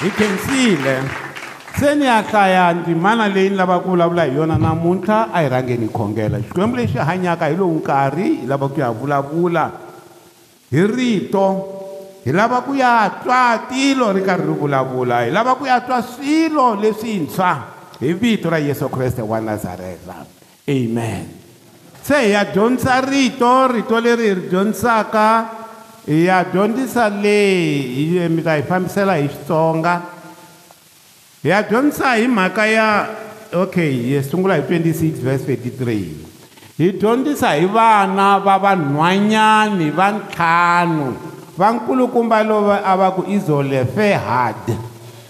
hi khensile se ni ya hlaya ndzimana leyi ni lavaka ku vulavula hi yona namuntlha a hi rhange ni khongela xikwembu lexi hanyaka hi lowu nkarhi hi lava ku ya vulavula hi rito hi lava ku ya twa tilo ri karhi ri vulavula hi lava ku ya twa swilo leswintshwa hi vito ra yesu kreste wa nazareta amen se hi ya dyondzisa rito rito leri hi ri dyondzisaka ya dyondzisa leyi hi mi ta yi fambisela hi xitsonga hi ya dyondzisa hi mhaka ya okay hi sungula hi 26 verse 33 hi dyondzisa hi vana va vanhwanyani va ntlhanu va nkulukumba lova a va ku izolefehad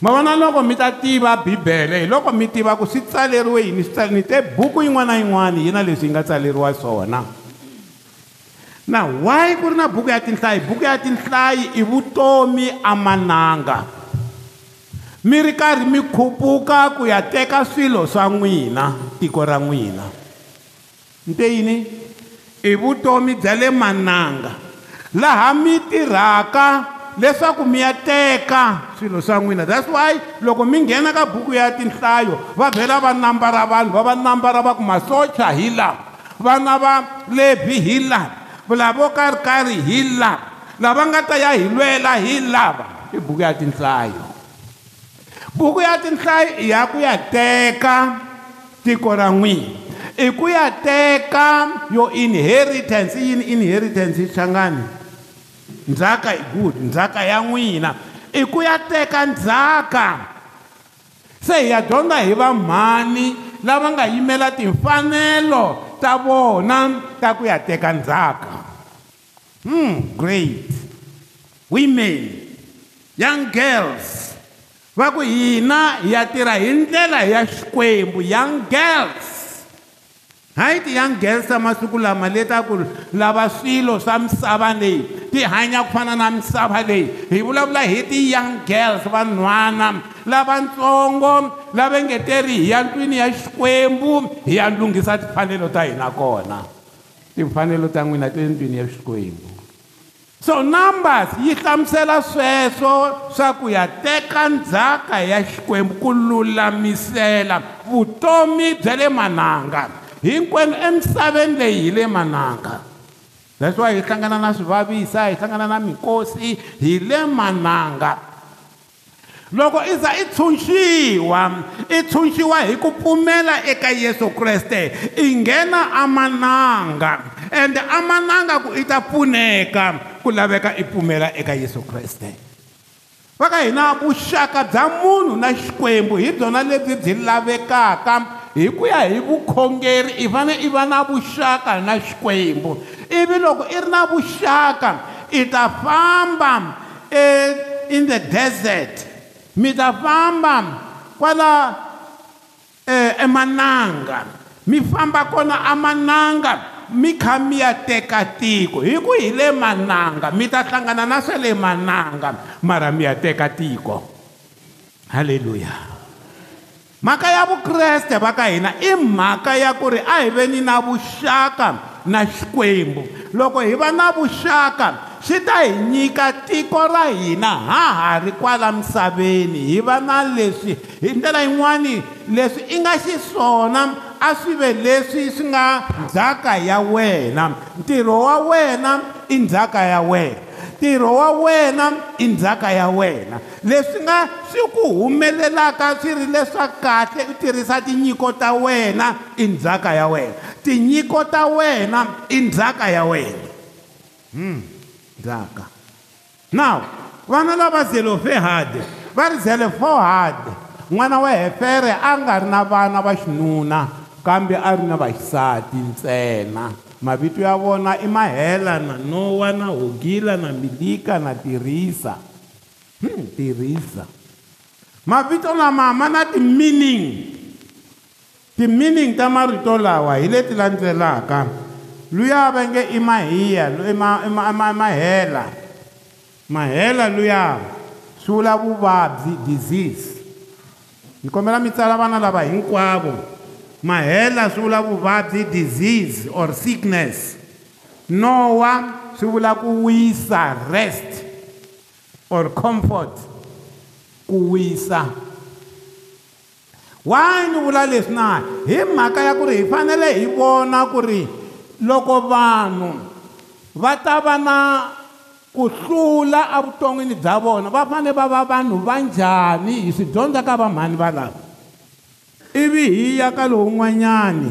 mavona loko mi ta tiva bibele hi loko mi tiva ku swi tsaleriwe yini swi tsaleni te buku yin'wana na yin'wana yi na leswi yi nga tsaleriwa swona so, na why ku ri na buku ya tinhlayi buku ya tinhlayi i vutomi amananga mi ri karhi mi khupuka ku ya teka swilo swa n'wina tiko ra n'wina nteyini i vutomi bya le mananga laha mi tirhaka leswaku mi ya teka swilo swa n'wina that's why loko mi nghena ka buku ya tinhlayo va vhela va nambara vanhu va va nambara va ku masocha hi lava vana va lebi hi lava vulavo ka ri karhi hi lava lava nga ta ya hi lwela hi lava i buku ya tinhlayo buku ya tinhlayo i ya ku ya teka tiko ra n'wini i ku ya teka yo inheritance yini inheritance yi hlangani ndzhaka i good ndzhaka ya n'wina i ku ya teka ndzhaka se hi ya dyondza hi vamhani lava nga yimela timfanelo ta vona ta ku ya teka ndzhaka Hmm, great. Women, young girls, vaku hina ya tirha hi ndlela ya xikwembu young girls hayi ti-young girls ta masiku lama leta ku lava swilo swa misava leyi ti hanya ku fana na misava leyi hi vulavula hi ti-young girls vanhwana lavantsongo lava ngeteri hi ya ntwini ya xikwembu hi ya lunghisa timfanelo ta hina kona timfanelo ta n'wina ta le ndlwini ya xikwembu so numbers yi hlamusela sweswo swa ku ya teka ndzhaka ya xikwembu ku lulamisela vutomi bya le mananga hinkwenu emisaveni leyi hi le mananga that's why hi hlangana na swivavisa hi hlangana na mikosi hi le mananga loko iza itshunxiwa itshunxiwa hi ku pfumela eka yesu kreste i nghena amananga ende amananga ku i ta pfuneka ku laveka i pfumela eka yesu kreste va ka hina vuxaka bya munhu na xikwembu hi byona lebyi byi lavekaka hi ku ya hi vukhongeri i fane i va na vuxaka na xikwembu ivi loko i ri na vuxaka i ta famba e, in the desert mi ta famba kwala eh, emananga mi famba kona amananga mi kha mi ya teka tiko hi ku hi le mananga mi ta hlangana na swa le mananga mara mi ya teka tiko halleluya mhaka ya vukreste va ka hina i mhaka ya ku ri a hi veni na vuxaka na xikwembu loko hi va na vuxaka swi ta hi nyika tiko ra hina ha ha ri kwala misaveni hi va na leswi hi ndlela yin'wani leswi i nga xiswona a swi ve leswi swi nga ndzhaka ya wena ntirho wa wena i ndzhaka ya wena ntirho wa wena i ndzhaka ya wena leswi nga swi ku humelelaka swi ri leswa kahle u tirhisa tinyiko ta wena i ndzhaka ya wena tinyiko ta wena i ndzhaka ya wena hmm ndzhaka now vana lava zelofehade va ri zelefohade n'wana wa hefere a nga ri na vana va xinuna kambe a ri na vaxisati ntsena mavito ya vona i mahela na nowa na hogila na milika na tirhisa hmm tirhisa mavito lama ma na ti-meaning ti-meaning ta marito lawa hi leti landzelaka luya va nge i mahiya mahela mahela luya swi vula vuvabyi disease ni kombela mi tsala vana lava hinkwavo mahela swi vula vuvabyi disease or sickness nowa swi vula ku wisa rest or comfort ku wisa why ni vula leswi na hi mhaka ya ku ri hi fanele hi vona ku ri loko vanhu va ta va na ku hlula evuton'wini bya vona va fanele va va vanhu va njhani hi swi dyondza ka vamhani va lava ivi hi ya ka lowun'wanyani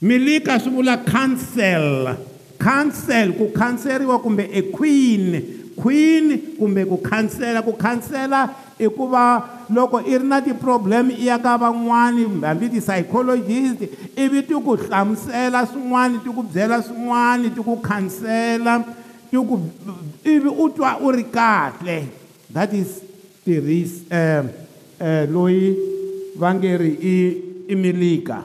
milika swi vula cancel cancel ku khanseriwa kumbe a queen queen kumbe ku khansela ku khansela i ku va loko i ri na ti-problem i ya ka van'wani hambi ti-psychologist ivi ti ku hlamusela swin'wana ti ku byela swin'wana ti ku khansela ti ku ivi u twa u ri kahle that is tiris um um loyi va nge ri i i milika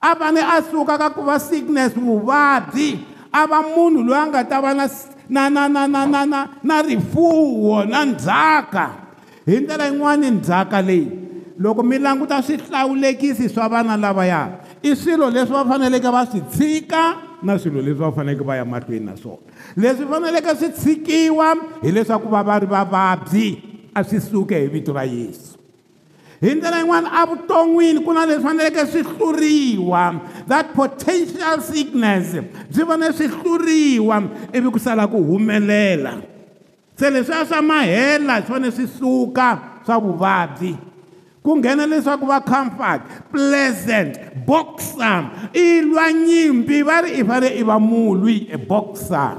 a fane a suka ka ku va sickness vuvabyi a va munhu loyi a nga ta va na na na na na na na na rifuwo na ndzhaka hi ndlela yin'wani ndzhaka leyi loko mi languta swihlawulekisi swa vana lavaya i swilo leswi va faneleke va swi tshika na swilo leswi va faneleke va ya mahlweni na swona leswi faneleke swi tshikiwa hileswaku va va ri vavabyi a swi suke hi vito ra yesu hi ndlela yin'wana evuton'wini ku na leswi faneleke swi hluriwa that potential sickness byi vone swi hluriwa ivi ku sala ku humelela se leswiya swa mahela swi fane swi suka swa vuvabyi ku nghena leswaku va comfort pleasant boxer i lwa nyimpi va ri i fane i va mulwi e boxer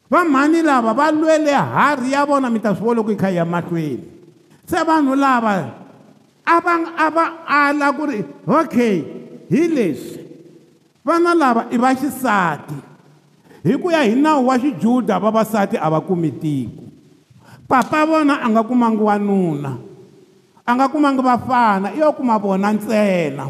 vamhani lava va lwele harhi ya vona mi ta swi vona loko yi kha yi ya mahlweni se vanhu lava ava ava ala kuri okay hi leswi vana lava i vaxisati hi ku ya hi nawu wa xijuda vavasati a va kumi tiko papa vona a nga kumangi wanuna a nga kumangi vafana i yo kuma vona ntsena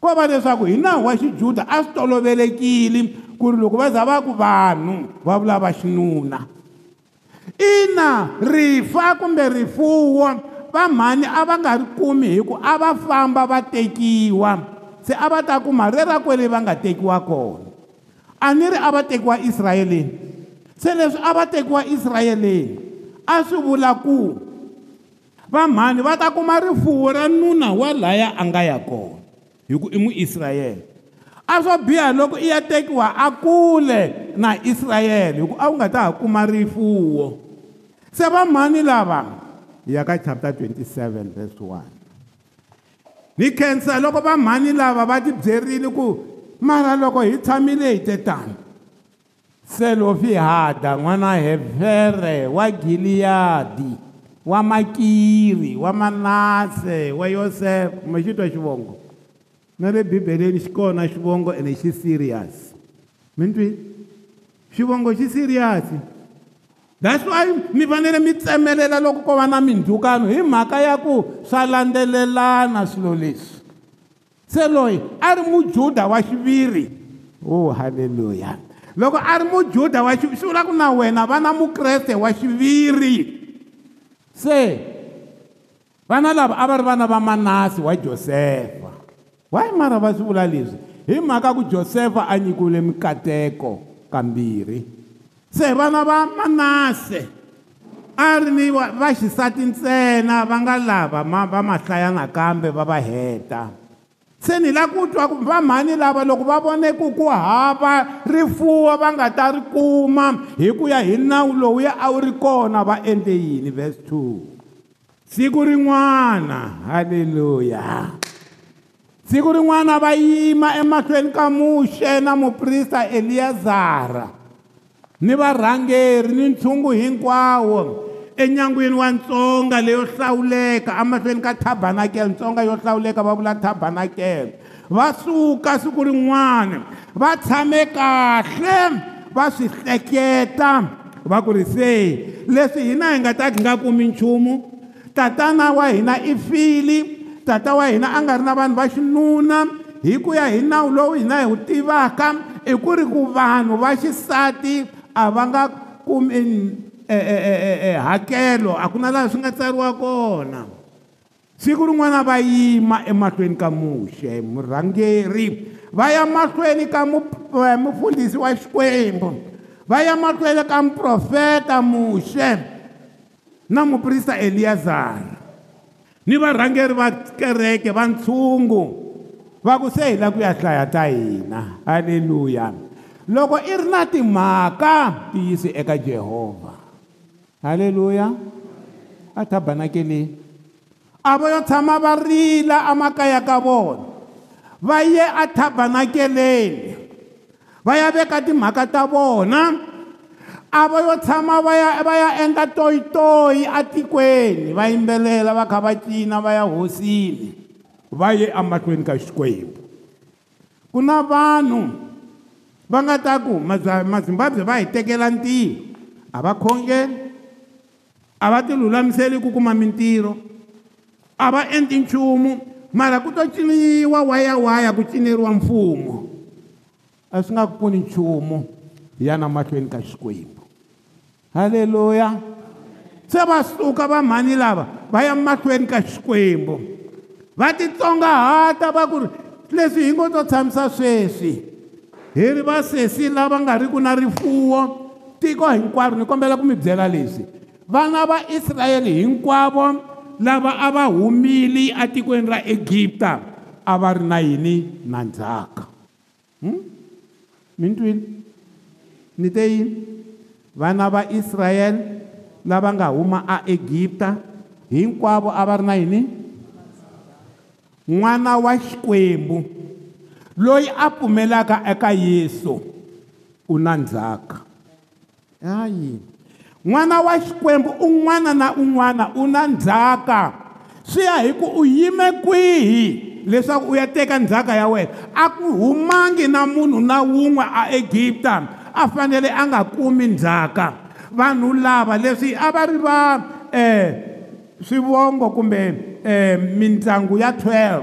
ko va leswaku hi nawu wa xijuda a swi tolovelekile ku ri loko va za va ku vanhu va vula va xinuna ina rifa kumbe rifuwo va mhani a va nga ri kumi hi ku a va famba va tekiwa se a va ta kuma rera kwele va nga tekiwa kona a ni ri a va tekiwa israyeleni se leswi a va tekiwa israyeleni a swi vula ku vamhani va ta kuma rifuwo ra nuna wa laya a nga ya kona hi ku i muisrayele a swo biha loko i ya tekiwa a kule na israyele hi ku a wu nga ta ha kuma rifuwo se vamhani lava ya ka chapter 27 vers 1 ni khensa loko vamhani lava va tibyerile ku mara loko hi tshamile hi tetana selofihada n'wana hefere wa giliyadi wa makiri wa manase wa yosef kumbe xitwa xivongo na le bibeleni xi kona xivongo ene xi serious mintwini xivongo xi serious that's why mi fanele mi tsemelela loko ko va na mindzhukano hi mhaka ya ku swa landzelelana swilo leswi se loyi a ri mujuda wa xiviri o oh, halleluya loko a ri mujuda wa xiviri swi vulaka na wena vana mukreste wa xiviri se vana lava a va ri vana va manasi wa josefa wayi mara va swi vula leswi hi mhaka ku josefa a nyikiwile mikateko kambirhi se vana va manase a ri ni vaxisati ntsena va nga lava va mahlayanakambe va va heta se ni lava ku twa ku vamhani lava loko va vone ku ku hava rifuwo va nga ta ri kuma hi ku ya hi nawu lowuya a wu ri kona va endle yini verse 2 siku rin'wana halleluya siku rin'wana va yima emahlweni ka muxe na muprista eliyazara ni varhangeri ni ntshungu hinkwawo enyangwini wa ntsonga leyo hlawuleka amahlweni ka thabanakele ntsonga yo hlawuleka va vula thabanakele va suka siku rin'wana va tshame kahle va swi hleketa va ku ri se leswi hina hi nga ta nga kumi nchumu tatana wa hina i fili tata wa hina a nga ri na vanhu va xinuna hi ku ya hi nawu lowu hina hi wu tivaka i ku ri ku vanhu va xisati a va nga kumi Eh, eh, eh, hakelo a ku na laha swi nga tsariwa kona siku rin'wana va yima emahlweni ka muxe murhangeri va ya mahlweni ka mufundhisi wa xikwembu va ya mahlweni ka muprofeta muxe na muprista eliyazara ni varhangeri va kereke va ntshungu va ku se hi la ku ya hlaya ta hina halleluya loko i ri na timhaka tiyisi eka jehovha haleluya a tabanakele a va yo tshama va rila amakaya ka vona va ye a tabanakeleni va ya veka timhaka ta vona a va yo tshama va ya va ya endla toyitoyi atikweni va yimbelela va kha va cina va ya hosini va ye amahlweni ka xikwembu ku na vanhu va nga ta ku mazimbabwe va hi tekela ntiyo a va khongeli a va tilulamiseli ku kuma mintirho a va endli nchumu mara ku to ciniwa wayawaya ku cineriwa mfumo a swi nga ku pfuni nchumu hi yana mahlweni ka xikwembu haleluya se va suka vamhani lava va ya mahlweni ka xikwembu va titsongahata va ku ri leswi hi ngo to tshamisa sweswi hi ri vasesi lava nga ri ku na rifuwo tiko hinkwaro ni kombela ku mi byela leswi vana va israyele hinkwavo lava a va humile atikweni ra egipta a va ri na yini na ndzhaka hmm? mintwini ni te yini vana va israyele lava nga huma aegipta hinkwavo a va ri na yini n'wana wa xikwembu loyi a pfumelaka eka yesu u na ndzhaka ayini n'wana wa xikwembu un'wana na un'wana u na ndzhaka swi ya hi ku u yime kwihi leswaku u ya teka ndzhaka ya wena a ku humangi na munhu na wun'we aegipta a fanele a nga kumi ndzhaka vanhu lava leswi a va ri va um swivongo kumbe um e, mindyangu ya 12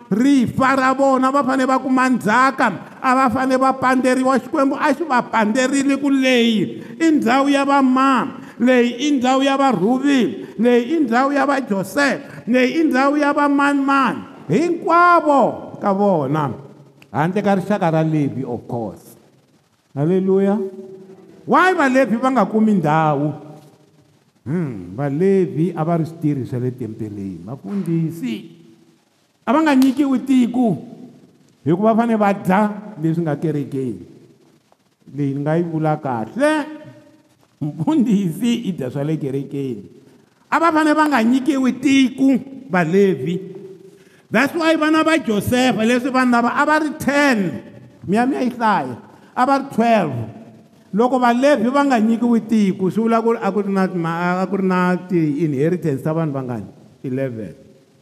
rifa ra vona va fanele va kuma ndzhaka a va fanele va panderiwa xikwembu a xi va panderile ku leyi i ndhawu ya vama leyi i ndhawu ya varhuvi leyi i ndhawu ya vajosef leyi i ndhawu ya vamanimani hinkwavo ka vona handle ka rixaka ra levi of course haleluya why valephi va nga kumi ndhawu hmm valephi a va ri switirhi swa le tempeleni vafundhisi a va nga nyikiwi tiku hikuva va fanele va dya leswi nga kerekeni leyi ni nga yi vula kahle mfundhisi i dya swa le kerekeni a va fanele va nga nyikiwi tiku valevhi that's why vana va josefa leswi vanhu lava a va ri ten mi ya mi ya yi hlaya a va ri 12 loko valevhi va nga nyikiwi tiko swi vula ku ri a ku ri na a ku ri na ti-inheritance ta vanhu va ngani 11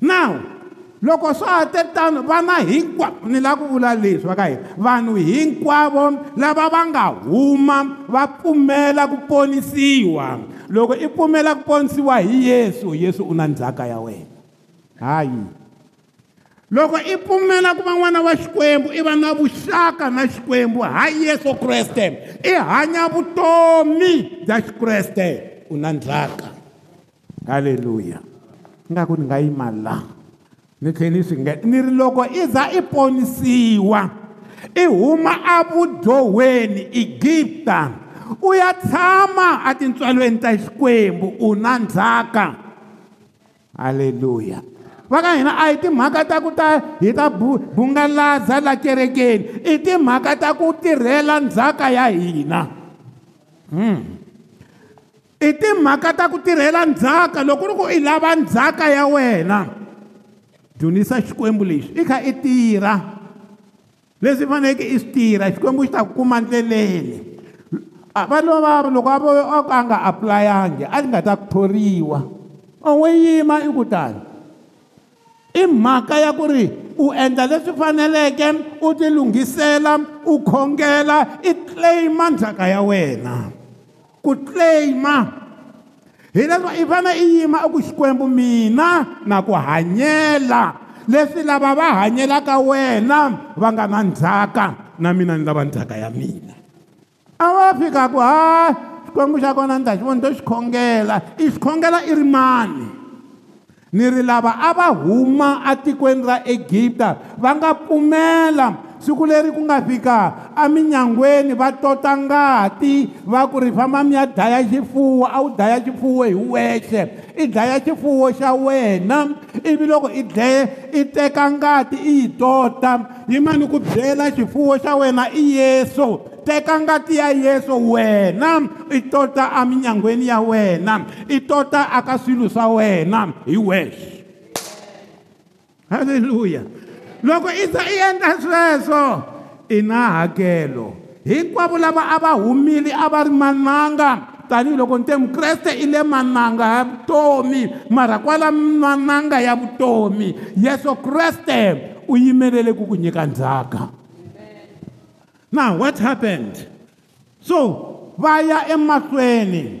now loko swa ha te tano vana hinkwavo ni lava ku vula leswi va ka hina vanhu hinkwavo lava va nga huma va pfumela ku ponisiwa loko i pfumela ku ponisiwa hi yesu yesu u na ndzhaka ya wena hayi loko i pfumela ku va n'wana wa xikwembu i va na vuxaka na xikwembu ha yesu kreste i hanya vutomi bya xikreste u na ndzhaka halleluya ingaku ni nga yima laha ni tlhela ni swi ngeta ni ri loko i za i ponisiwa i huma avudyoweni egipta u ya tshama atintswalweni ta xikwembu u na ndzhaka halleluya va ka hina a hi timhaka ta ku ta hi ta bungalaza la kerekeni i timhaka ta ku tirhela ndzhaka ya hina hmm. i timhaka ta ku tirhela ndzhaka loko ku ri ku i lava ndzhaka ya wena dzunisa xikwembu lexi i kha i tirha leswi faneleke i swi tirha xikwembu xi ta ku kuma ndleleni va lova loko a vo a nga apulayangi a ni nga ta ku thoriwa o n'wi yima i kutani i mhaka ya ku ri u endla leswi faneleke u tilunghisela u khongela i claim-a ndzhaka ya wena ku claim-a hi leswi i fane i yima i e ku xikwembu mina na ku hanyela leswi lava va hanyelaka wena va nga na ndzhaka na mina ni lava ndzhaka ya mina a va fika ku ha xikwembu xa kona ni ta xi voni to xi khongela i xi khongela i ri mani ni ri lava a va huma atikweni ra egipta va nga pfumela siku leri ku nga fika eminyangweni va tota ngati va ku ri famba mi ya dlaya xifuwo a wu dlaya xifuwo hi wexe i dlaya xifuwo xa wena ivi loko i dleye i teka ngati i yi tota yimani ku byela xifuwo xa wena i yesu teka ngati ya yesu wena i tota eminyangweni ya wena i tota aka swilo swa wena hi wexe halleluya yes. loko i za i endla sweswo i na hakelo hinkwavo lava a va humile a va ri mananga tanihiloko ni te mukreste i le mananga ya vutomi mara kwala mananga ya vutomi yesu kreste u yimelele ku ku nyika ndzhaka now what happened so va ya emahlweni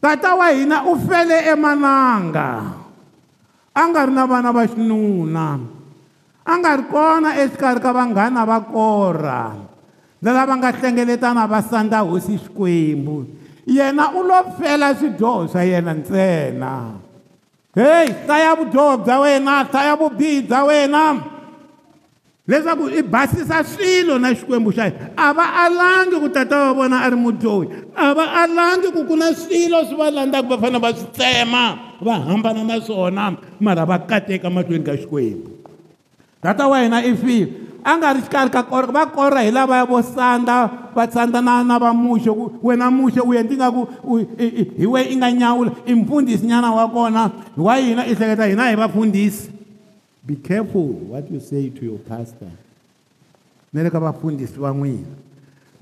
tata wa hina u fele emananga a nga ri na vana va xinuna anga ri kona exikarhi ka vanghana va kora na lava nga hlengeletana va sandza hosi xikwembu yena u lo pfela swidyoho swa yena ntsena heyi hlaya vudyoho bya wena hlaya vubihi bya wena leswaku i basisa swilo na xikwembu xa yena a va alangi ku tata va vona a ri mudyohi a va alangi ku ku na swilo swi va landzaka va fanele va swi tsema va hambana na swona mara va kateka mahlweni ka xikwembu data wa hina i five a nga ri xikarhi ka kora va kora hi lavaya vo sandza va tsandza na na va muxo ku wena muxo u endli ngaku hi we i nga nyawula i mfundhisi nyana wa kona wa hina i hleketa hina hi vafundhisi be careful what you say to your pastor na le ka vafundhisi va n'wina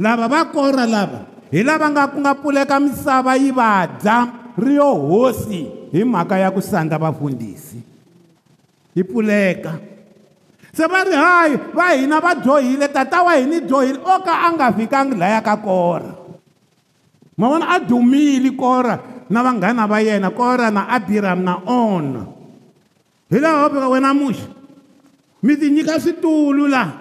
lava va kora lava hi lava nga ku nga pfuleka misava yi va dya ri yo hosi hi mhaka ya ku sandza vafundhisi yi pfuleka se va ri hayi va hina va dyohile tata wa hini dyohile o ka a nga fikangi laya ka kora ma vona a dumile kora na vanghana va yena kora na abiramu na ona hi laha vaka wena muxa mi ti nyika switulu la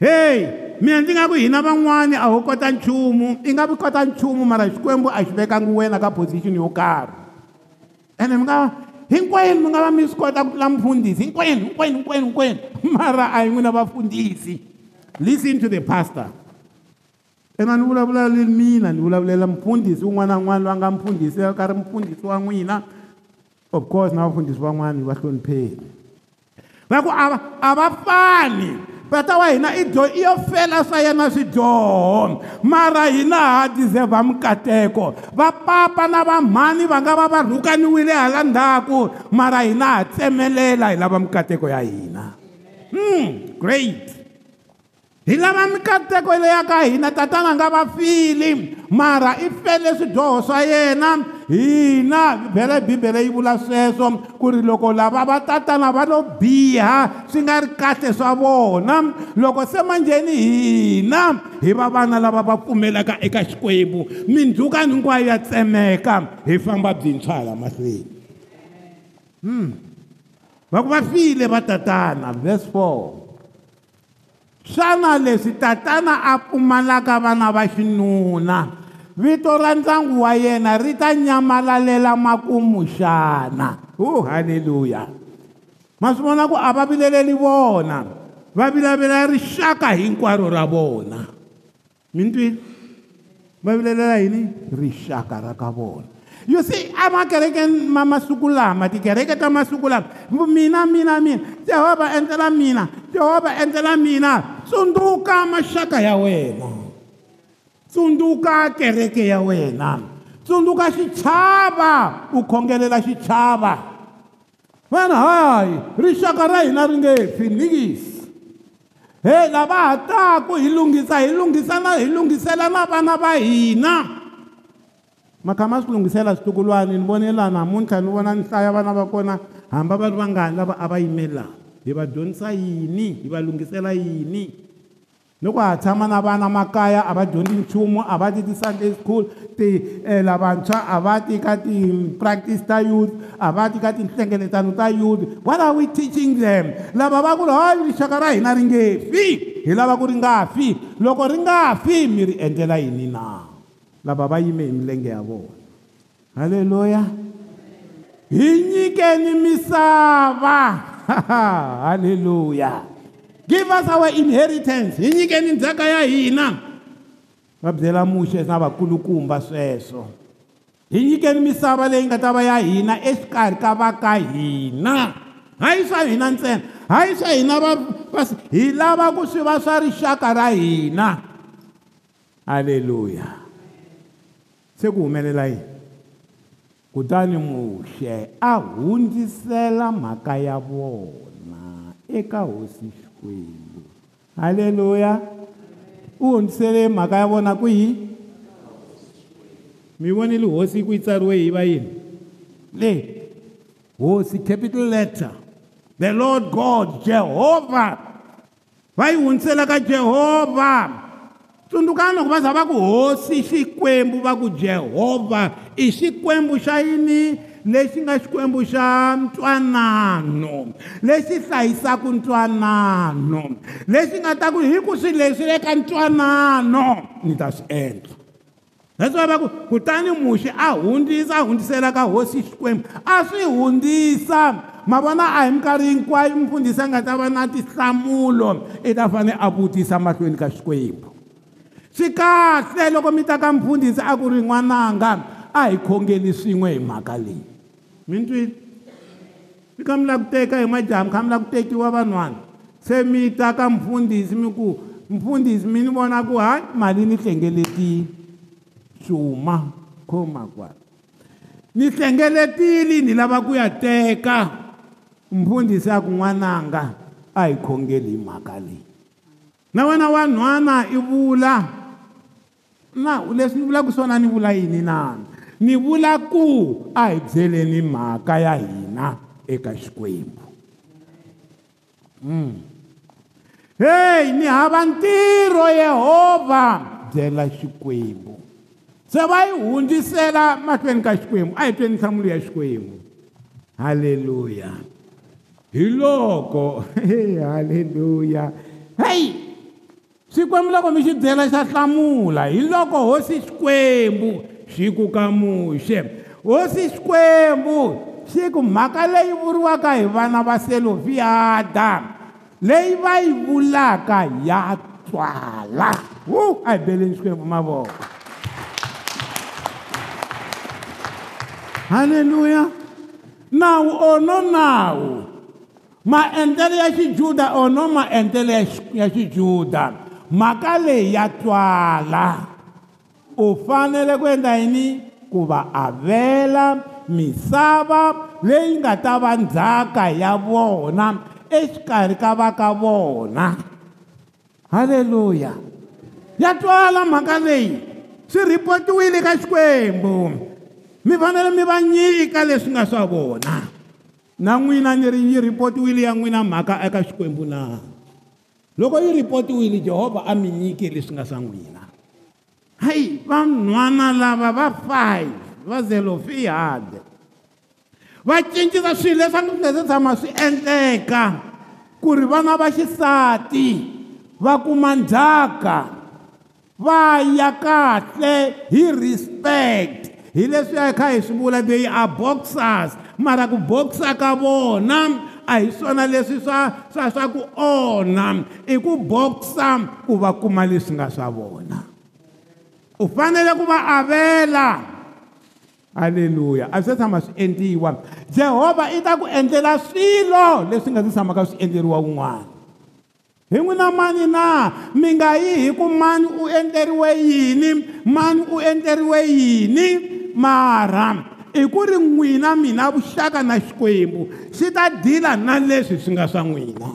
heyi mina ndzi nga ku hina van'wani a wu kota nchumu i nga vi kota nchumu mara xikwembu a xi vekangi wena ka position yo karhi ene mi nga hinkwenu mi nga va mi swi kota ku tula mufundhisi hinkwenu hinkwenu hinkwenu hinkwenu mara a hi n'wina vafundhisi listen to the pastor ena ni vulavula le mina ni vulavulela mufundhisi wun'wana na wun'wana loyi a nga mufundhisi ka ri mufundhisi wa n'wina of course na vafundhisi van'wana va hlonipheni va ku a va a va fani tata wa hina i yo fela swa yena swidyoho mara hina ha deserva mikateko va papa na va mhani va nga va va rhukaniwile hala ndzhaku mara hina ha tsemelela hi lava mikateko ya hina mm great hi lava mikateko leya ka hina tatana nga va fili mara i fele swidyoho swa yena hina vhele bibele yi vula sweswo ku ri loko lava va tatana va lo biha swi nga ri kahle swa vona loko se manjheni hina hi va vana lava va pfumelaka eka xikwembu mindzukani hinkwayo ya tsemeka hi famba byintshwa hala mahlweni hmm va ku va file va tatana verse 4 xana leswi tatana a pfumalaka vana va xinuna vito ra ndyangu wa yena ri ta nyamalalela makumu xana hu haleluya ma swi vona ku a va vileleli vona va vilavela rixaka hinkwaro ra vona mi twile va vilelela yini rixaka ra ka vona you see emakerekeni ma masiku lama tikereke ta masiku lama mina mina mina jehovha endlela mina jehovha endlela mina tsundzuka maxaka ya wena tsundzuka kereke ya wena tsundzuka xichava u khongelela xichava vana hayi rixaka ra hina ri nge fi nikisi he lava ha taku hi lunghisa hi lunghisa na hi lunghisela na vana va hina ma kha ma swi lunghisela switukulwana ni vone laha namuntlha ni vona ni hlaya vana va kona hamba va ri vangani lava a va yimelelaka hi va dyondzisa yini hi va lungisela yini loko ha tshama na vana makaya a va dyondzi nchumu a va ti ti-sunday school tium lavantshwa a va ti eh, ka ti-practice ta youth a va ti ka tinhlengeletano ta youth what are we teaching them lava va ku ri hayi rixaka ra hina ri nge fi hi lava ku ri nga fi loko ri nga fi mi ri endlela yini na lava va yime hi milenge ya vona halleluya hi nyikeni misava haleluya give us our inheritance hi nyikeni ndzhaka ya hina va byela muxe na vakulukumba sweswo hi nyikeni misava leyi nga ta va ya hina exikarhi ka va ka hina hayi swa hina ntsena hayi swa hina va hi lava ku swi va swa rixaka ra hina haleluya se ku humelela yini kutani muhle a hundzisela mhaka ya vona eka hosi xikwembu haleluya u hundzisele mhaka ya vona ku hi mi vonile hosi ku yi tsariwe hi va yini le hosi capital letter the lord god jehovah va yi hundzisela ka jehovha tsundzukana loko va za va ku hosi xikwembu va ku jehovha i xikwembu xa yini lexi nga xikwembu xa ntwanano lexi hlayisaka ntwanano lexi nga ta ku hi ku swi leswi eka ntwanano ni ta swi endla leswi va va ku kutani muxi a hundzisa a hundzisela ka hosi xikwembu a swi hundzisa ma vona a hi minkarhi hinkwayo mfundhisi a nga ta va na tinhlamulo i ta fanele a vutisa mahlweni ka xikwembu swi kahle loko mi ta ka mfundhisi a ku ri n'wananga a hi khongeni swin'we hi mhaka leyi mi twile mi kha mi lava ku teka hi majaha mi kha mi lava ku tekiwa vanhwana se mi ta ka mfundhisi mi ku mfundhisi mi ni vona ku hayi mali ni hlengeletile xuma khoma kwala ni hlengeletile ni lava ku ya teka mfundhisi a ku n'wananga a hi khongeli hi mhaka leyi na wena wa nhwana i vula na leswi ni vulaka swona ni vula yini na ni vula ku a hi byeleni mhaka ya hina eka xikwembu hmm. hey ni hava ntirho yehovha byela xikwembu se va yi hundzisela mahlweni ka xikwembu a hi tweni nhlamulo ya xikwembu halleluya hi loko halleluya heyi swikwembu loko mi xi byela xa hlamula hi loko hosi xikwembu xi ku kamuxe hosi xikwembu xi ku mhaka leyi vuriwaka hi vana va selofiada leyi va yi vulaka ya tswala wu a hi beleni xikwembu mavoko halleluya nawu ono nawu maendlelo ya xijuda ono maendlelo ya xijuda xi mhaka leyi ya twala u fanele ku endla yini ku va avela misava leyi nga ta va ndzhaka ya vona exikarhi ka va ka vona halleluya ya twala mhaka leyi swi rhipotiwile ka xikwembu mi fanele mi va nyika leswi nga swa vona na n'wina ni ri yi rhipotiwile ya n'wina mhaka eka xikwembu naa loko yi ripotiwile jehovha a mi nyike leswi nga swa n'wina hayi vanhwana lava va five va zelofihade va cincisa swilo leswi a ngi leswi tshama swi endleka ku ri vana va xisati va kuma ndzhaka va ya kahle hi respect hi leswi ya kha hi swi vula theyi a boxers mara ku boxa ka vona a hi swona leswi swa swa swa ku onha i ku boxa ku va kuma leswi nga swa vona u fanele ku va avela haleluya a swi se tshama swi endliwa jehovha i ta ku endlela swilo leswi nga si tshamaka swi endleriwa wun'wana hi n'wina mani na mi nga yi hi ku mani u endleriwe yini mani u endleriwe yini mara i ku ri n'wina mina vuxaka na xikwembu xi ta dila na leswi swi nga swa n'wina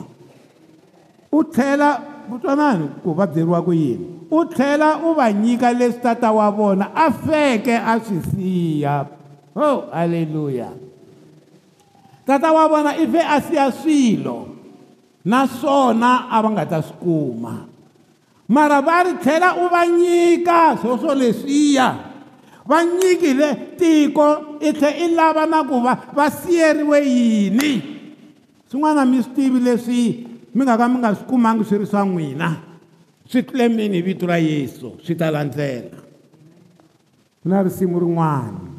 u tlhela vutwanani ku va byeriwa ku yini u tlhela u va nyika leswi tata wa vona a feke a swi siya ho halleluya tata wa vona i fe a siya swilo naswona a va nga ta swi kuma mara va ri tlhela u va nyika swoswo leswiya va nyikile tiko i tlhe i lava na ku va va siyeriwe yini swin'wana mi swi tivi leswi mi nga ka mi nga swi kumangi swi ri swa n'wina swi tlule mini hi vito ra yesu swi ta landzela ku na risimu rin'wana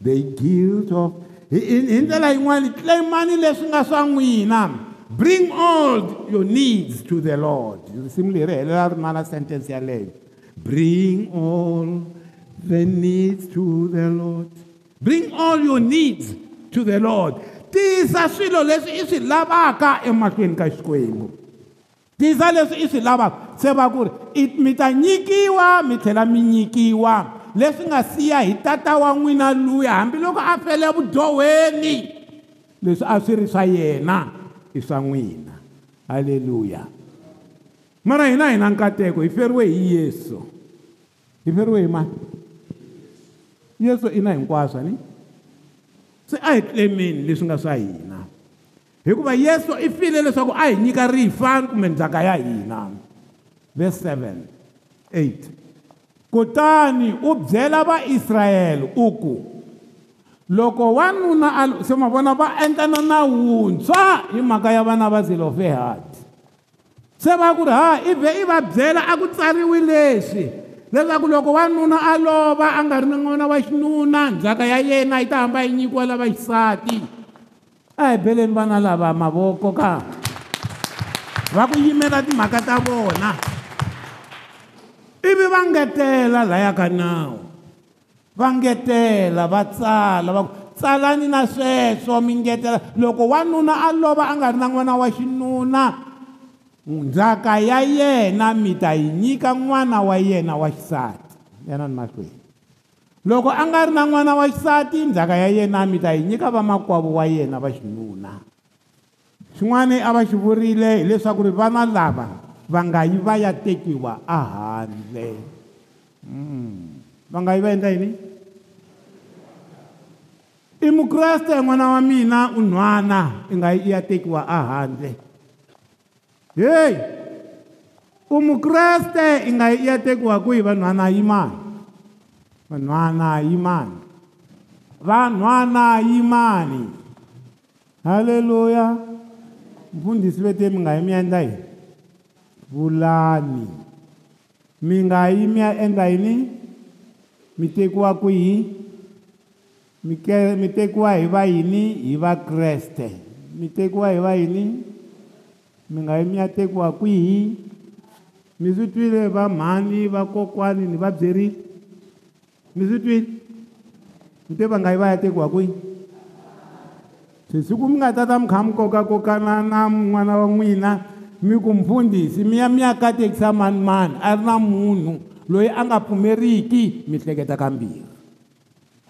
the guilt of hi ndlela yin'wana tlemani leswi nga swa n'wina bring all your needs to the lord risimu leri helela ri mala sentence yaleyo bring all the needs to the lord bring all your needs to the lord tisa swilo leswi i swi lavaka emahlweni ka xikwembu tisa leswi i swi lava se va ku ri mi ta nyikiwa mi tlhela mi nyikiwa leswi nga siya hi tata wa n'wina luya hambiloko a fele vudyoweni leswi a swi ri swa yena i swa n'wina halleluya mara hina hi na nkateko hi feriwe hi yesu hi feriwe hi mani yesu i na hinkwaswo ni se a hi tlemeni leswi nga swa hina hikuva yesu i file leswaku a hi nyika rifa kumbe ndzhaka ya hina verse 7 8 kutani u byela vaisrayele u ku loko wanuna a se ma vona va endlana na wuntshwa hi mhaka ya vana va zelofehadi se va ku ri ha i vhe i va byela a ku tsariwi leswi leswaku loko wanuna a lova a nga ri na n'wana wa xinuna ndzhaka ya yena yi ta hamba yi nyikiwa lava xisati ahibeleni vana lava mavoko ka va ku yimela timhaka ta vona ivi va ngetela laya ka nawu va ngetela va tsala va ku tsalani na sweswo mi ngetela loko wanuna a lova a nga ri na n'wana wa xinuna ndzhaka ya yena mi ta yi nyika n'wana wa yena wa xisati yana ni mahlweni loko a nga ri na n'wana wa xisati ndzhaka ya yena mi ta yi nyika vamakwavo wa yena va xinuna xin'wana a va xi vurile hileswaku ri vana lava va nga yi va ya tekiwa ehandle hmm. va nga yi va endla yini i mukreste n'wana wa mina u nhwana i nga yi i ya tekiwa ehandle heyi u mukreste i nga yi i ya tekiwa kwihi vanhwana yimani vanhwanayi mani vanhwanayi mani haleluya mfundhisi vete mi nga yi mi endla yini vulani mi nga yi mi ya endla yini mi tekiwa kwihi mi tekiwa hi va yini hi vakreste mi tekiwa hi va yini mi nga yi mi ya tekiwa kwihi mi swi twile vamhani vakokwani ni vabyeri mi swi twile mi te va nga yi va ya tekiwa kwini se siku mi nga tata mi kha mi kokakokana na n'wana wa n'wina mi ku mpfundhisi mi ya mi ya katekisa manimani a ri na munhu loyi a nga pfumeriki mi hleketa kambirhi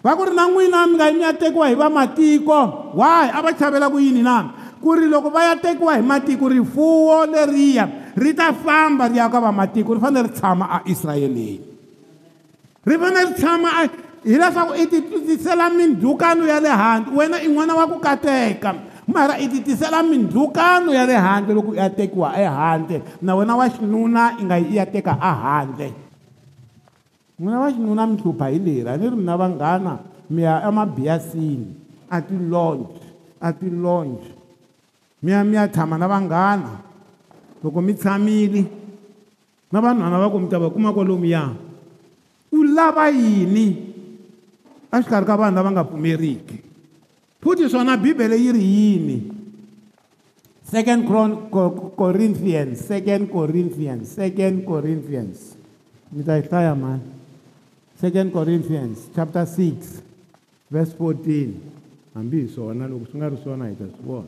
va ku ri na n'wina mi nga yi mi ya tekiwa hi vamatiko why a va chavela ku yini na ku ri loko va ya tekiwa hi matiko rifuwo leriya ri ta famba ri ya ka vamatiko ri fanele ri tshama aisrayeleni ri fanele ri tshama a hileswaku i titisela mindhukano ya le handle wena i n'wana wa ku kateka mara i titisela mindhukano ya le handle loko i ya tekiwa ehandle na wena wa xinuna i nga yi i ya teka ahandle n'wina wa xinuna mi hlupha hi leri a ni ri mina vanghana mi ya emabiyasini a ti-lounge a ti-lounge mi ya mi ya tshama na vanghana loko mi tshamile na vanhwana va ku mi ta va kumaka lomu yani u lava yini exikarhi ka vanhu lava nga pfumeriki futhi swona bibele yi ri yini second corinthians second corinthians second corinthians ni ta yi hlaya mani second corinthians chapter 6 verse 14 hambi hi swona loko swi nga ri swona hi ta swi vona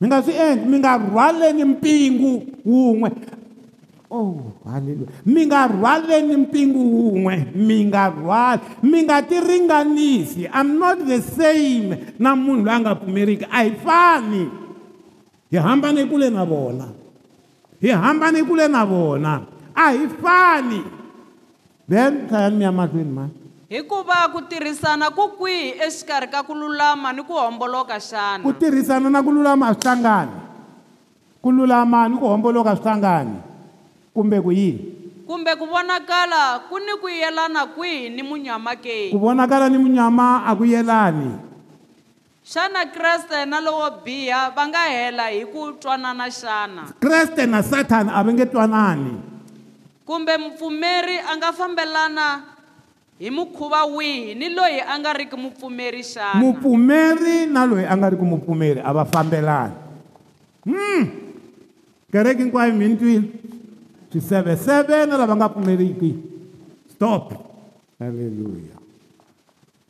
mi nga swi endli mi nga rhwaleni mpingu wun'we o oh, halleluya mi nga rhwaleni mpingu wun'we mi nga rhwali mi nga tiringanisi am not the same na munhu loyi a nga pfumeriki a hi fani hi hambane kule na vona hi hambane kule na vona a hi fani then khaya ni ya mahlweni ma hikuva ku tirhisana ku kwihi exikarhi ka ku lulama ni ku homboloka xana ku tirhisana na ku lulama a swi hlangani ku lulama ni ku homboloka swi hlangani kumbe ku yini kumbe ku vonakala ku ni ku yelana kwihi ni munyama ke ku vonakala ni munyama a ku yelani xana kreste na lowo biha va nga hela hi ku twanana xana kreste na satana a va nge twanani kumbe mpfumeri a nga fambelana hi mukhuva wihi ni loyi a nga ri ki mupfumeri xana mupfumeri na loyi a nga ri ki mupfumeri a va fambelani m hmm. kereke hinkwayo mintwini swiseveseve na lava nga pfumeriki stop halleluya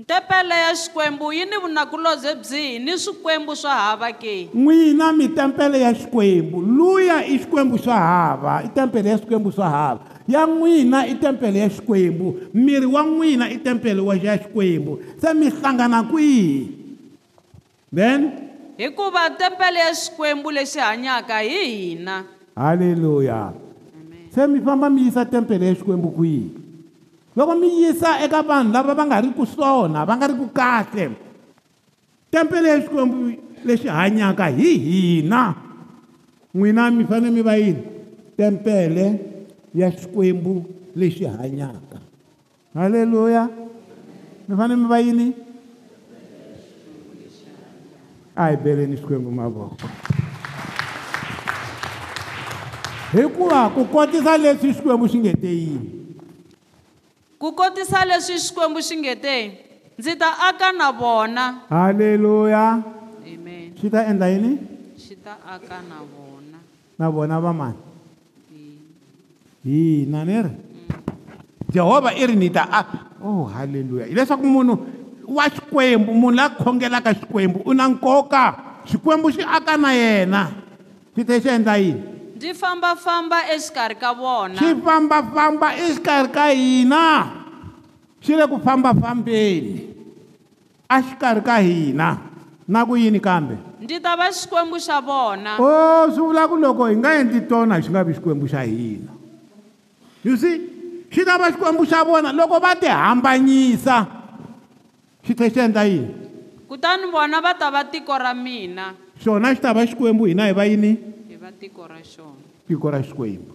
ntempele ya xikwembu yi ni vunakulobye byihi ni swikwembu swo hava ke n'wina mitempele ya xikwembu luya i xikwembu xo hava i tempele ya swikwembu swo hava ya n'wina i tempele ya xikwembu miri wa n'wina i tempele wa ya xikwembu se mi hlangana kwihi then hikuva tempele ya xikwembu lexi hanyaka hi hina halleluya se mi famba mi yisa tempele ya xikwembu kwihi loko mi yisa eka vanhu lava va nga ri ku swona va nga ri ku kahle tempele ya xikwembu lexi hanyaka hi hina n'wina mi fanele mi va yini tempele ya xikwembu lexi hanyaka halleluya mi fanele mi va yini a hi beleni xikwembu mavoko hikuva ku kotisa leswi xikwembu xi nge te yini ku kotisa leswi xikwembu xi nge te yini ndzi ta aka na vona halleluya amen xi ta endla yini xi ta aka na vona na vona va mani hina ni ri jehovha i ri ni ta a o oh, halleluya hileswaku munhu wa xikwembu munhu laa khongelaka xikwembu u na nkoka xikwembu xi aka na yena xi te xi endla yini ndi fambafamba exikarhi ka vona xi fambafamba exikarhi ka hina xi le ku fambafambeni a xikarhi ka hina na ku yini kambe ndzi ta va xikwembu xa vona o swi vula ku loko hi nga endli tona xi nga vi xikwembu xa hina you see xi ta va xikwembu xa vona loko va ti hambanyisa xi tlhe xi endla yini kutani vona va ta va tiko ra mina xona xi ta va xikwembu hina hi va yini va tiko ra xona tiko ra xikwembu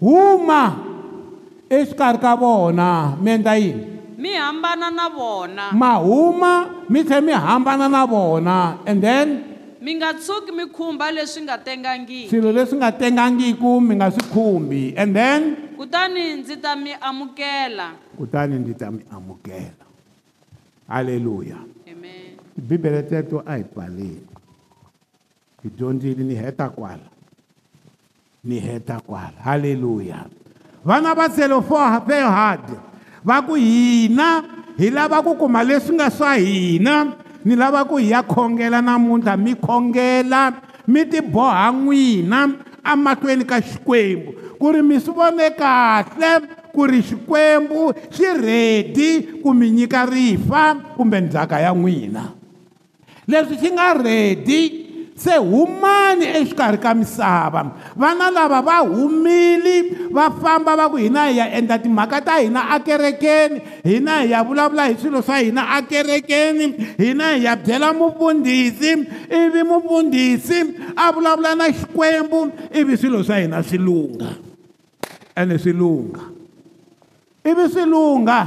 huma exikarhi ka vona mi endla yini mi hambana na vona ma huma mi tlhela mi hambana na vona and then mi nga tshuki mi khumba leswi nga tengangiki swilo leswi nga tengangiku mi nga swi khumbi and then kutani ndzi ta mi amukela kutani ndzi ta mi amukela halleluya amen tibibele teto a hi pfaleni hi dyondzile ni heta kwala ni heta kwala halleluya vana va selofofehard va ku hina hi lava ku kuma leswi nga swa hina ni lava ku hi ya khongela namuntlha mi khongela mi tiboha n'wina emahlweni ka xikwembu ku ri mi swi vone kahle ku ri xikwembu xi rhedi ku mi nyika rifa kumbe ndzhaka ya n'wina leswi xi nga rhedi se humani exikarhi ka misava vana lava va humile va famba va ku hina hi ya endla timhaka ta hina akerekeni hina hi ya vulavula hi swilo swa hina akerekeni hina hi ya byela mupfundhisi ivi mupfundhisi a vulavula na xikwembu ivi swilo swa hina swi lunga ene swi lunga ivi swi lunga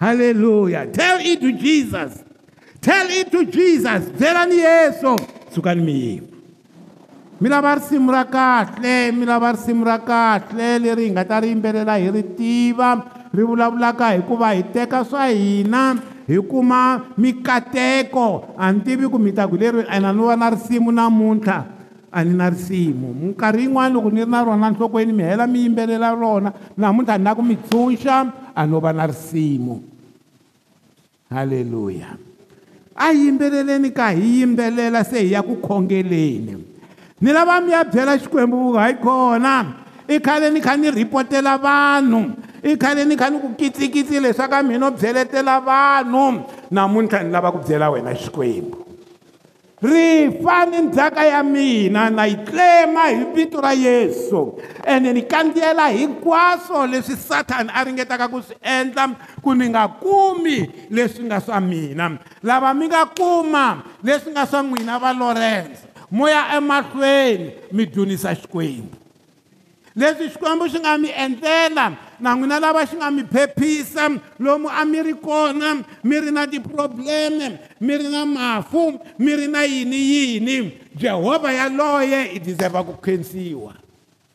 Hallelujah. Tell it to Jesus. Tell it to Jesus. Bela ni Yeso. Sukani miyimu mi lava risimu ra kahle mi lava risimu ra kahle leri hi nga ta ri yimbelela hi ri tiva ri vulavulaka hikuva hi teka swa hina hi kuma mikateko a ni tivi ku mi ta ku leri ana no va na risimu namuntlha a ni na risimu minkarhi yin'wana loko ni ri na rona nhlokweni mi hela mi yimbelela rona namuntlha ni na ku mi tshunxa a no va na risimu halleluya a yimbeleleni ka hi yimbelela se hi ya ku khongeleni ni lava mi ya byela xikwembu hayi kona i khale ni kha ni rhipotela vanhu i khale ni kha ni ku kitsikitsi leswaku a mina o byeletela vanhu namuntlha ni lava ku byela wena xikwembu rifa ni ndzhaka ya mina na yi tlema hi vito ra yesu ene ni kandziyela hinkwaswo leswi sathani a ringetaka ku swi endla ku ni nga kumi leswi nga swa mina lava mi nga kuma leswi nga swa n'wina va lawrence mu ya emahlweni mi dzunisa xikwembu leswi xikwembu xi nga mi endlela na n'wina lava xi nga mi phephisa lomu a mi ri kona mi ri na tiprobleme mi ri na mafu mi ri na yini yini jehovha yaloye i deserva ku khensiwa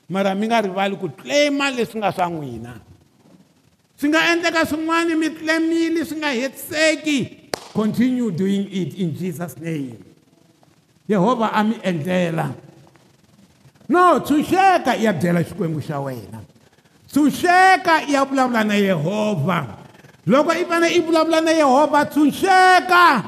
mara mi nga rivali ku claima leswi nga swa n'wina swi nga endleka swin'wana mi claimile swi nga hetiseki continue doing it in jesus name yehovha a mi endlela no tshunxeka i ya byela xikwembu xa wena tshunxeka i ya vulavula na yehovha loko i fanele i vulavula na yehovha tshunxeka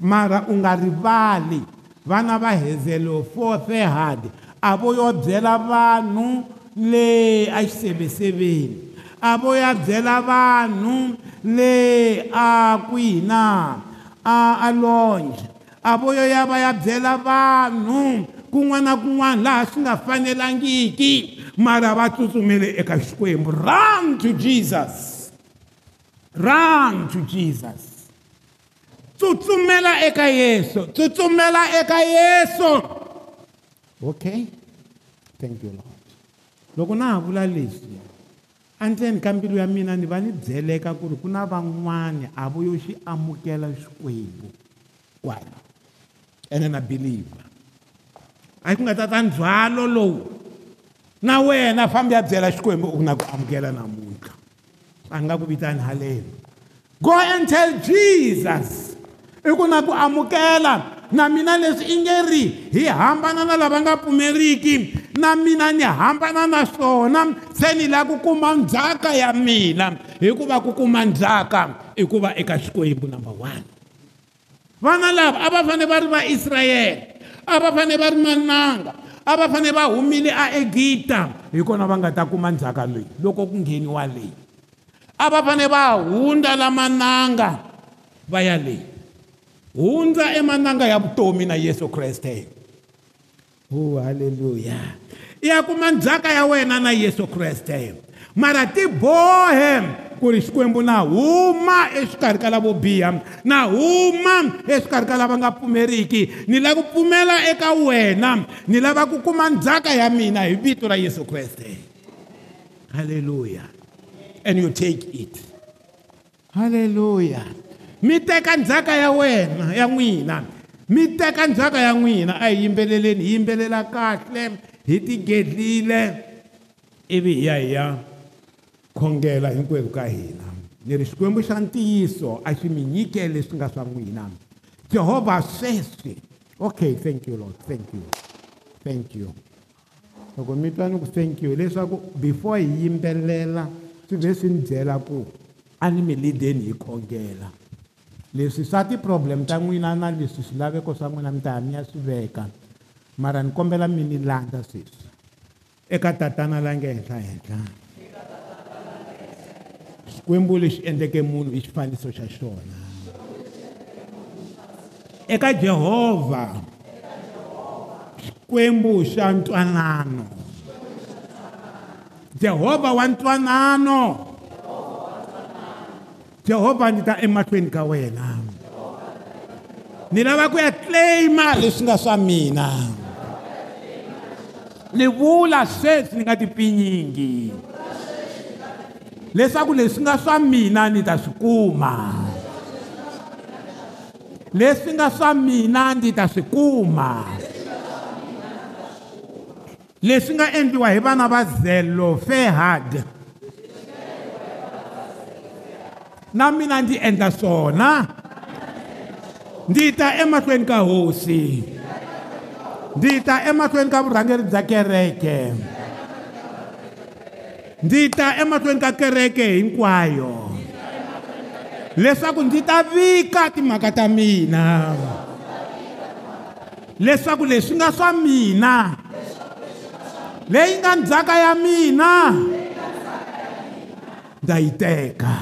mara u nga rivali vana va hezelo forfehard a vo yo byela vanhu le axiseveseveni a vo ya byela vanhu le a kwihi na a alonje avo yo ya va ya byela vanhu kun'wana na kun'wana laha swi nga fanelangiki mara va tsutsumele eka xikwembu run to jesus run to jesus tsutsumela eka yesu tsutsumela eka yesu okay thank you lord loko na ha vula leswi andzeni ka mbilu ya mina ni va ni byeleka ku ri ku na van'wani a vo yo xi amukela xikwembu kwala and then i believe a ku nga ta ta ndzhwalo lowu na wena fambi ya byela xikwembu u na ku amukela namuntlha a nga ku vitani haleno go and tell jesus i ku na ku amukela na mina leswi i nge ri hi hambana na lava nga pfumeriki na mina ni hambana na swona se ni lava ku kuma ndzhaka ya mina hikuva ku kuma ndzhaka i ku va eka xikwembu number one vana lava a va fane va ri vaisrayele a va fane va ri mananga a va fane va humile a egipta hi kona va nga ta kuma ndzhaka leyi loko ku ngheniwa leyi a va fane va hundza la mananga va ya leyi hundza emananga ya vutomi na yesu kreste o oh, halleluya i ya kuma ndzhaka ya wena na yesu kreste mara tibohe ku ri xikwembu na huma exikarhi ka lavo biha na huma exikarhi ka lava nga pfumeriki ni lava ku pfumela eka wena ni lava ku kuma ndzhaka ya mina hi vito ra yesu kreste halleluya and you take it halleluya mi teka ndzhaka ya wena ya n'wina mi teka ndzhaka ya n'wina a hi yimbeleleni hi yimbelela kahle hi tigedlile ivi hi ya hi ya khongela hinkwenu ka hina ni ri xikwembu xa ntiyiso a xi mi nyikele swi nga swa n'wina jehovha sweswi okay thank you lord thank you thank you loko mi twa ni ku thank you leswaku before hi yimbelela swi ve swi ni byela ku a ni mi lideni hi khongela leswi swa ti-problem ta n'wina na leswi swilaveko swa n'wina mi ta ya mi ya swi veka mara ni kombela mi ni landza sweswi eka tatana la nge henhlahenhla xikwembu lexi endleke munhu i xifaniso xa xona eka jehovha xikwembu xa ntwanano jehovha wa ntwanano jehovha ndzi ta emahlweni ka wena ni lava ku ya claima leswi nga swa mina ni vula sweswi ni nga tipinyingi leswaku leswi nga swa mina ni ta swi kuma leswi nga swa mina ndzi ta swi kuma leswi nga endliwa hi vana va zelo fairhard na mina ndzi endla swona ndzi ta emahlweni ka hosi ndzi ta emahlweni ka vurhangeri bya kereke Yeah ndzi ta emahlweni ka kereke hinkwayo leswaku ndzi ta vika timhaka ta mina leswaku leswi nga swa mina leyi nga ndzhaka ya mina ndza yi teka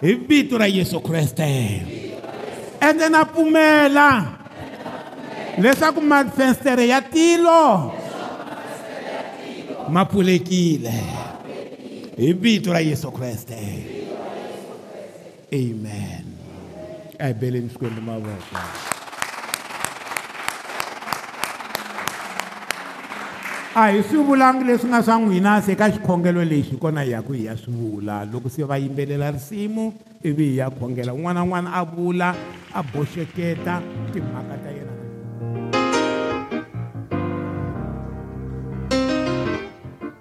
hi vito ra yesu kreste ende na pfumela leswaku mafenstere ya tilo yeah mapfulekile hi vito ra yesu kreste amen a hi beleni xikwembu mavoko a hi swi vulangi leswi nga swa n'wina se ka xikhongelo lexi kona hi ya ku hi ya swi vula loko se va yimbelela risimu ivi hi ya khongela un'wana na un'wana a vula a boxeketa timhaka ta